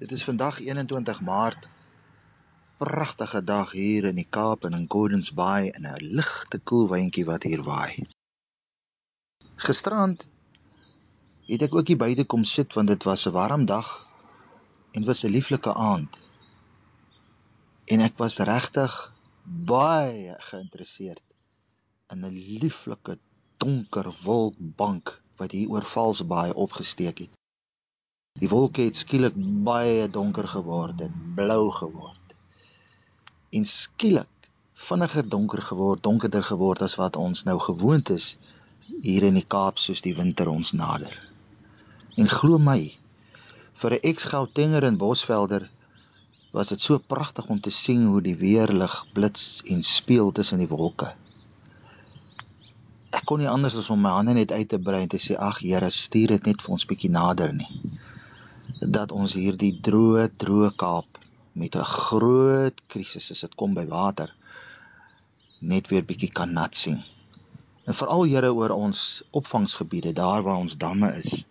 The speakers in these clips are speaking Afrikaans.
Dit is vandag 21 Maart. Pragtige dag hier in die Kaap en in Gordons Bay en 'n ligte koel windjie wat hier waai. Gisterand het ek ook hier buite kom sit want dit was 'n warm dag en was 'n lieflike aand. En ek was regtig baie geïnteresseerd in 'n lieflike donker wolkbank wat hier oor Valsbaai opgesteek het. Die wolke het skielik baie donker geword en blou geword. En skielik vinniger donker geword, donkerder geword as wat ons nou gewoond is hier in die Kaap soos die winter ons nader. En glo my, vir 'n ex-Gautenger in Bosvelder was dit so pragtig om te sien hoe die weerlig blits en speel tussen die wolke. Ek kon nie anders as om my hande net uit te brei en te sê ag Here, stuur dit net vir ons bietjie nader nie dat ons hierdie droë droë Kaap met 'n groot krisis as dit kom by water net weer bietjie kan nat sien. En veral Here oor ons opvangsgebiede daar waar ons damme is.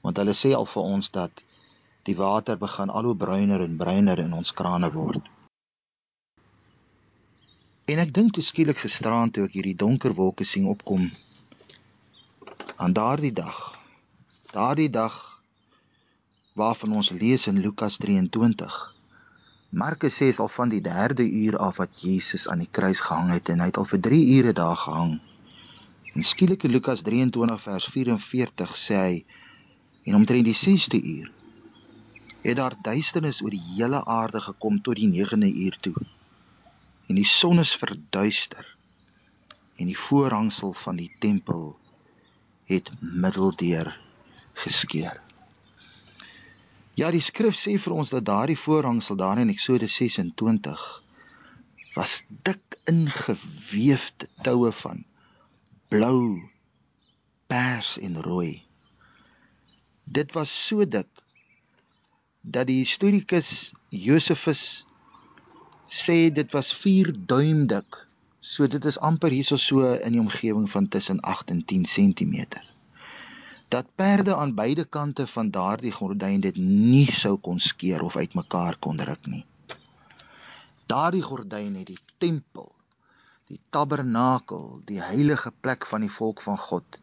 Want hulle sê al vir ons dat die water begin al hoe bruiner en bruiner in ons krane word. En ek dink toe skielik gisteraand toe ek hierdie donker wolke sien opkom aan daardie dag. Daardie dag waarvan ons lees in Lukas 23. Markus sê al van die 3de uur af wat Jesus aan die kruis gehang het en hy het al vir 3 ure daar gehang. En skielik in Lukas 23 vers 44 sê hy en omtrent die 6de uur het daar duisternis oor die hele aarde gekom tot die 9de uur toe. En die son is verduister en die voorhangsel van die tempel het middeldeur geskeur. Ja, die skrif sê vir ons dat daardie voorhangsel daar in Eksodus 26 was dik ingeweefde toue van blou, pers en rooi. Dit was so dik dat die historikus Josephus sê dit was 4 duim dik. So dit is amper hierso so in die omgewing van tussen 8 en 10 cm dat perde aan beide kante van daardie gordyn dit nie sou kon skeer of uitmekaar kon ruk nie. Daardie gordyn het die tempel, die tabernakel, die heilige plek van die volk van God.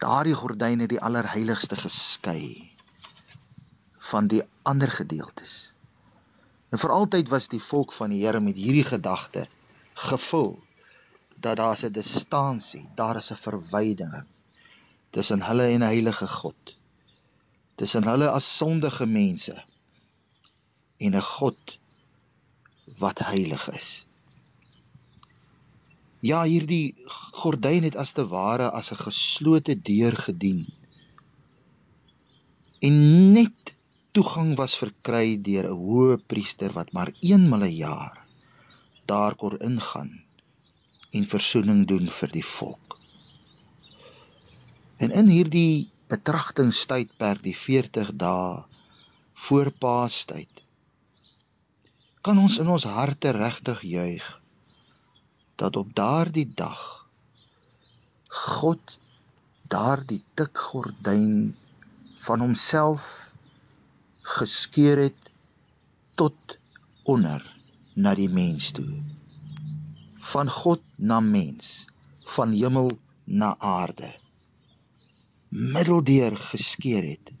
Daardie gordyn het die allerheiligste geskei van die ander gedeeltes. En vir altyd was die volk van die Here met hierdie gedagte gevul dat daar 'n distansie, daar is 'n verwydering tussen hulle en 'n heilige God. Tussen hulle as sondige mense en 'n God wat heilig is. Ja, hierdie gordyn het as te ware as 'n geslote deur gedien. En net toegang was verkry deur 'n hoë priester wat maar eenmal 'n jaar daar kon ingaan en verzoening doen vir die volk. En in hierdie betragtingstydperk, die 40 dae voor Paastyd, kan ons in ons harte regtig juig dat op daardie dag God daardie dik gordyn van homself geskeur het tot onder na die mens toe. Van God na mens, van hemel na aarde middeldeur geskeur het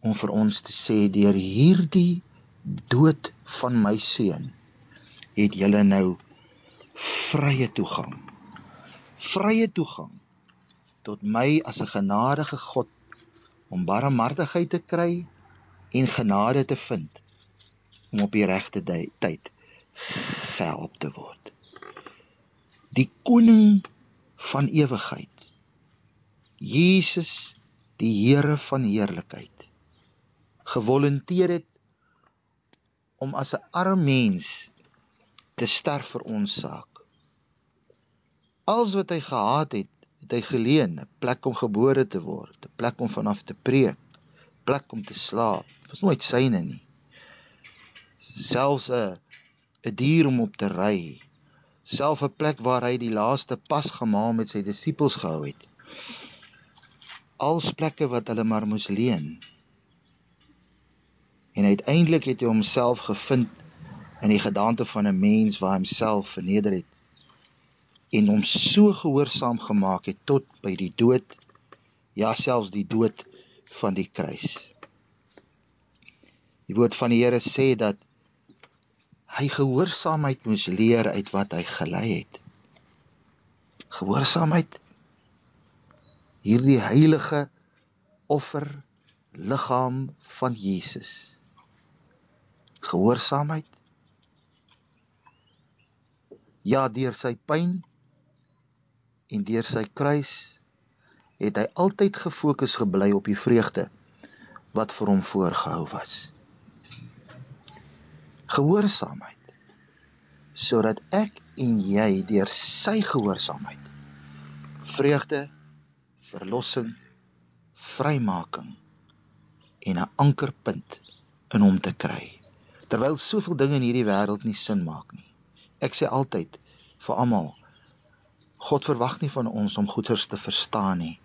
om vir ons te sê deur hierdie dood van my seun het julle nou vrye toegang. Vrye toegang tot my as 'n genadige God om barmhartigheid te kry en genade te vind om op die regte tyd gehelp te word. Die koning van ewigheid Jesus die Here van heerlikheid gewolonteer het om as 'n arm mens te sterf vir ons saak. Als wat hy gehad het, het hy geleen, 'n plek om gebore te word, 'n plek om vanaf te preek, plek om te slaap. Was nooit syne nie. Selfs 'n 'n dier om op te ry, self 'n plek waar hy die laaste pas gemaal met sy disippels gehou het als plekke wat hulle maar moes leen. En uiteindelik het hy homself gevind in die gedagte van 'n mens waar homself verneder het en hom so gehoorsaam gemaak het tot by die dood, ja selfs die dood van die kruis. Die woord van die Here sê dat hy gehoorsaamheid moes leer uit wat hy gelei het. Gehoorsaamheid hierdie heilige offer liggaam van Jesus. Gehoorsaamheid ja deur sy pyn en deur sy kruis het hy altyd gefokus gebly op die vreugde wat vir hom voorgehou was gehoorsaamheid sodat ek en jy deur sy gehoorsaamheid vreugde, verlossing, vrymaking en 'n ankerpunt in hom te kry. Terwyl soveel dinge in hierdie wêreld nie sin maak nie. Ek sê altyd vir almal God verwag nie van ons om goeders te verstaan nie,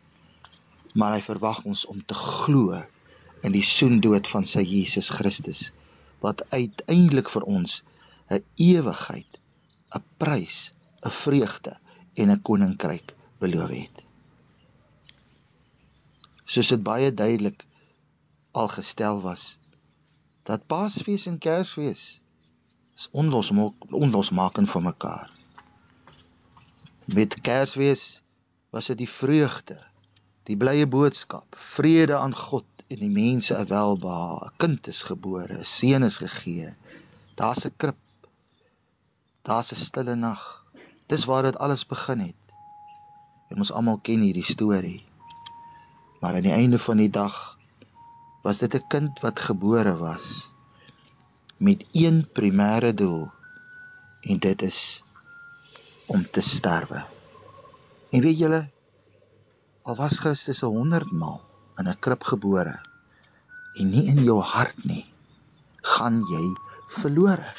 maar hy verwag ons om te glo in die soendood van sy Jesus Christus wat uiteindelik vir ons 'n ewigheid, 'n prys, 'n vreugde en 'n koninkryk beloof het. Soos dit baie duidelik al gestel was dat Paasfees en Kersfees is onlosmakend van mekaar. Met Kersfees was dit die vreugde, die blye boodskap, vrede aan God en die mense welbehae. 'n Kind is gebore, 'n seun is gegee. Daar's 'n krib. Daar's 'n stille nag. Dis waar dit alles begin het. En ons almal ken hierdie storie. Maar aan die einde van die dag was dit 'n kind wat gebore was met een primêre doel en dit is om te sterwe. En weet julle, al was Christus 100 maal in 'n krib gebore en nie in jou hart nie, gaan jy verlore.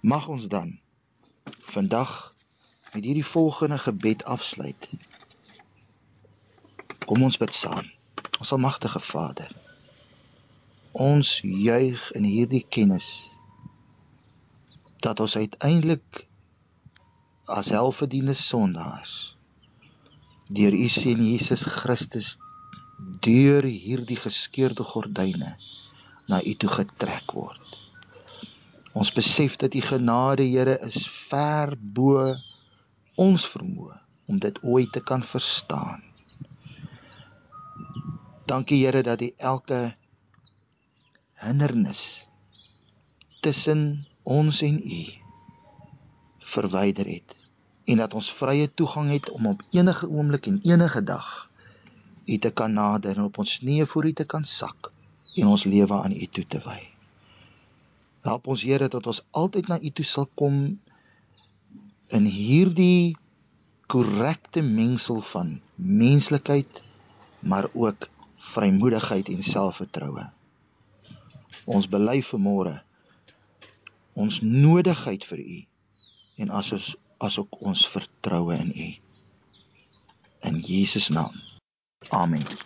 Mag ons dan vandag met hierdie volgende gebed afsluit. Kom ons bid saam. Ons almagtige Vader. Ons juig in hierdie kennis dat ons uiteindelik as helverdiende sondaars deur u seun Jesus Christus deur hierdie geskeurde gordyne na u toe getrek word. Ons besef dat u genade, Here, is ver bo ons vermoë om dit ooit te kan verstaan. Dankie Here dat u elke hindernis tussen ons en u verwyder het en dat ons vrye toegang het om op enige oomblik en enige dag U te kan nader en op ons knieë voor U te kan sak en ons lewe aan U toe te wy. Help ons Here dat ons altyd na U toe sal kom in hierdie korrekte mengsel van menslikheid maar ook vrymoedigheid en selfvertroue. Ons bely vanmôre ons nodigheid vir U en as ons asook ons vertroue in U. In Jesus naam. Amen.